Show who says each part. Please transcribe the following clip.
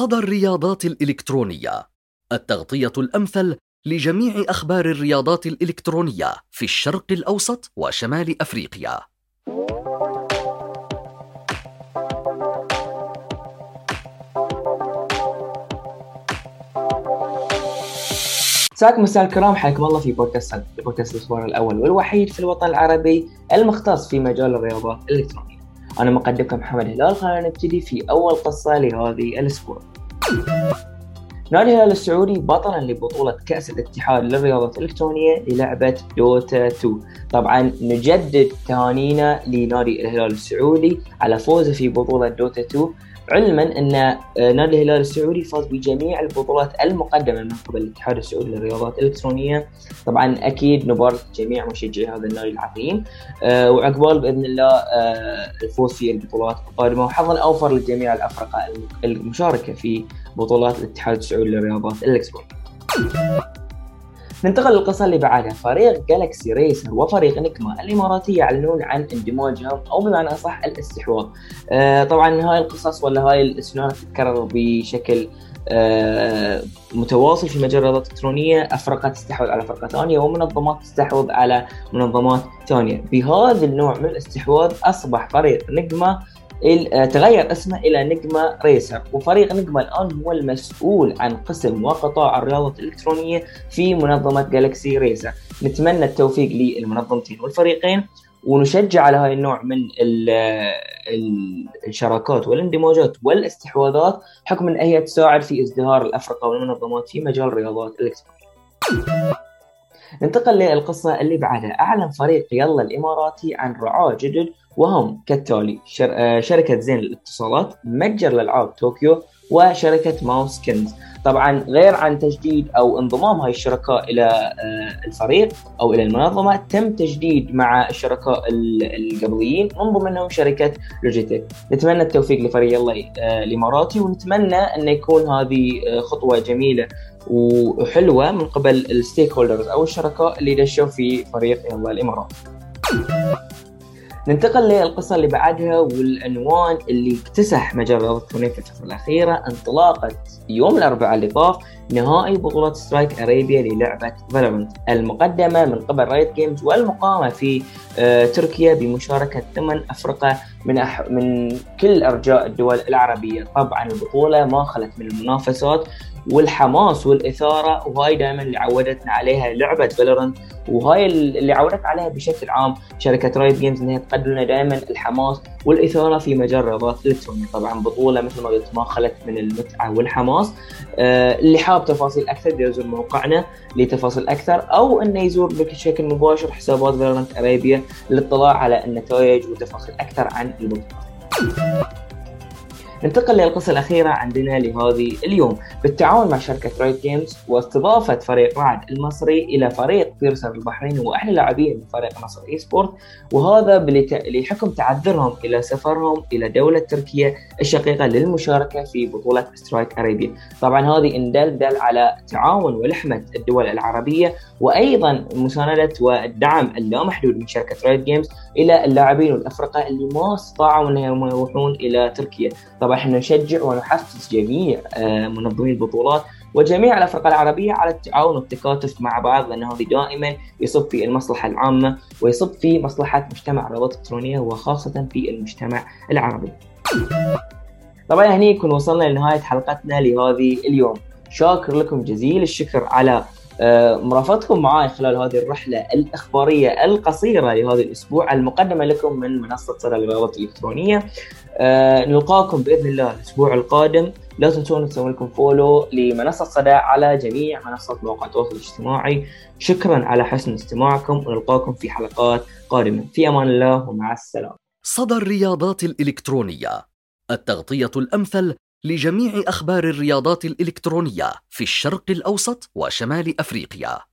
Speaker 1: صدى الرياضات الإلكترونية التغطية الأمثل لجميع أخبار الرياضات الإلكترونية في الشرق الأوسط وشمال أفريقيا.
Speaker 2: مساكم مساء الكرام حياكم الله في بودكاست بودكاست الأسبوع الأول والوحيد في الوطن العربي المختص في مجال الرياضات الإلكترونية. أنا مقدمكم محمد هلال خلينا نبتدي في أول قصة لهذه الأسبوع. نادي الهلال السعودي بطلا لبطولة كأس الاتحاد للرياضات الإلكترونية للعبة دوتا 2 طبعا نجدد تهانينا لنادي الهلال السعودي على فوزه في بطولة دوتا 2 علما أن آه، نادي الهلال السعودي فاز بجميع البطولات المقدمة من قبل الاتحاد السعودي للرياضات الإلكترونية. طبعا أكيد نبارك جميع مشجعي هذا النادي العظيم. أه وعقبال بإذن الله أه الفوز في البطولات القادمة. وحظا أوفر لجميع الافرقه المشاركة في بطولات الاتحاد السعودي للرياضات الإلكترونية. ننتقل للقصة اللي بعدها. فريق جالكسي ريسر وفريق نكما الإماراتي يعلنون عن اندماجهم أو بمعنى أصح الاستحواذ. آه طبعا هاي القصص ولا هاي السيناريوهات تتكرر بشكل آه متواصل في مجال الرياضات الإلكترونية أفرقة تستحوذ على فرقة ثانية ومنظمات تستحوذ على منظمات ثانية. بهذا النوع من الاستحواذ أصبح فريق نجمة آه، تغير اسمه إلى نجمة ريسر. وفريق نجمة الآن هو المسؤول عن قسم وقطاع الرياضة الإلكترونية في منظمة جالكسي ريسر نتمنى التوفيق للمنظمتين والفريقين ونشجع على هاي النوع من الشراكات والاندماجات والاستحواذات حكم ان هي تساعد في ازدهار الأفرقة والمنظمات في مجال الرياضات الإلكترونية. ننتقل للقصة اللي بعدها. أعلن فريق يلا الإماراتي عن رعاة جدد وهم كالتالي. آه، شركة زين للاتصالات متجر الألعاب طوكيو وشركة ماوس كينز طبعا غير عن تجديد أو انضمام هاي الشركاء إلى آه، الفريق أو إلى المنظمة تم تجديد مع الشركاء القبليين من ضمنهم شركة لوجيتك نتمنى التوفيق لفريق يلا آه، الإماراتي ونتمنى انه يكون هذه خطوة جميلة وحلوة من قبل ال stakeholders أو الشركاء اللي دشوا في فريق الله الامارات ننتقل للقصة اللي بعدها والعنوان اللي اكتسح مجال الرياضة في الفترة الأخيرة انطلاقة يوم الأربعاء اللي طاف نهائي بطولة Strike Arabia للعبة Valorant المقدمة من قبل Riot Games والمقامة في آه تركيا بمشاركة ثمان أفرقة من أح من كل أرجاء الدول العربية. طبعا البطولة ما خلت من المنافسات. والحماس والإثارة وهاي دائما اللي عودتنا عليها لعبة Valorant وهاي اللي عودت عليها بشكل عام شركة Riot Games إنها تقدم لنا دائما الحماس والإثارة في مجال الرياضات الالكترونيه طبعا بطولة مثل ما قلت ما خلت من المتعة والحماس. آه اللي حاب تفاصيل أكثر يزور موقعنا لتفاصيل أكثر أو إنه يزور بشكل مباشر حسابات Valorant Arabia للاطلاع على النتائج وتفاصيل أكثر عن البطوله ننتقل للقصة الأخيرة عندنا لهذه اليوم. بالتعاون مع شركة Riot Games واستضافة فريق رعد المصري إلى فريق بيرسر البحريني وأحلى لاعبين من فريق نصر eSports وهذا بحكم تعذرهم إلى سفرهم إلى دولة تركيا الشقيقة للمشاركة في بطولة Strike Arabia طبعا هذه إن دل دل على تعاون ولحمة الدول العربية وأيضا مساندة والدعم اللامحدود من شركة Riot Games إلى اللاعبين والأفرقة اللي ما استطاعوا أنهم يروحون إلى تركيا. طبعا طبعا إحنا نشجع ونحفز جميع آه، منظمي البطولات وجميع الافرقه العربية على التعاون والتكاتف مع بعض لأن هذه دائما يصب في المصلحة العامة ويصب في مصلحة مجتمع الرياضات الإلكترونية وخاصة في المجتمع العربي. طبعا هني يكون وصلنا لنهاية حلقتنا لهذه اليوم. شاكر لكم جزيل الشكر على مرافقتكم معي خلال هذه الرحلة الإخبارية القصيرة لهذا الأسبوع المقدمة لكم من منصة صدى الرياضات الإلكترونية. آه، نلقاكم بإذن الله الأسبوع القادم. لا تنسون تسوون لكم فولو لمنصة صدى على جميع منصات مواقع التواصل الاجتماعي. شكرا على حسن استماعكم. ونلقاكم في حلقات قادمة. في أمان الله ومع السلامة.
Speaker 1: صدى الرياضات الإلكترونية. التغطية الأمثل لجميع أخبار الرياضات الإلكترونية في الشرق الأوسط وشمال أفريقيا.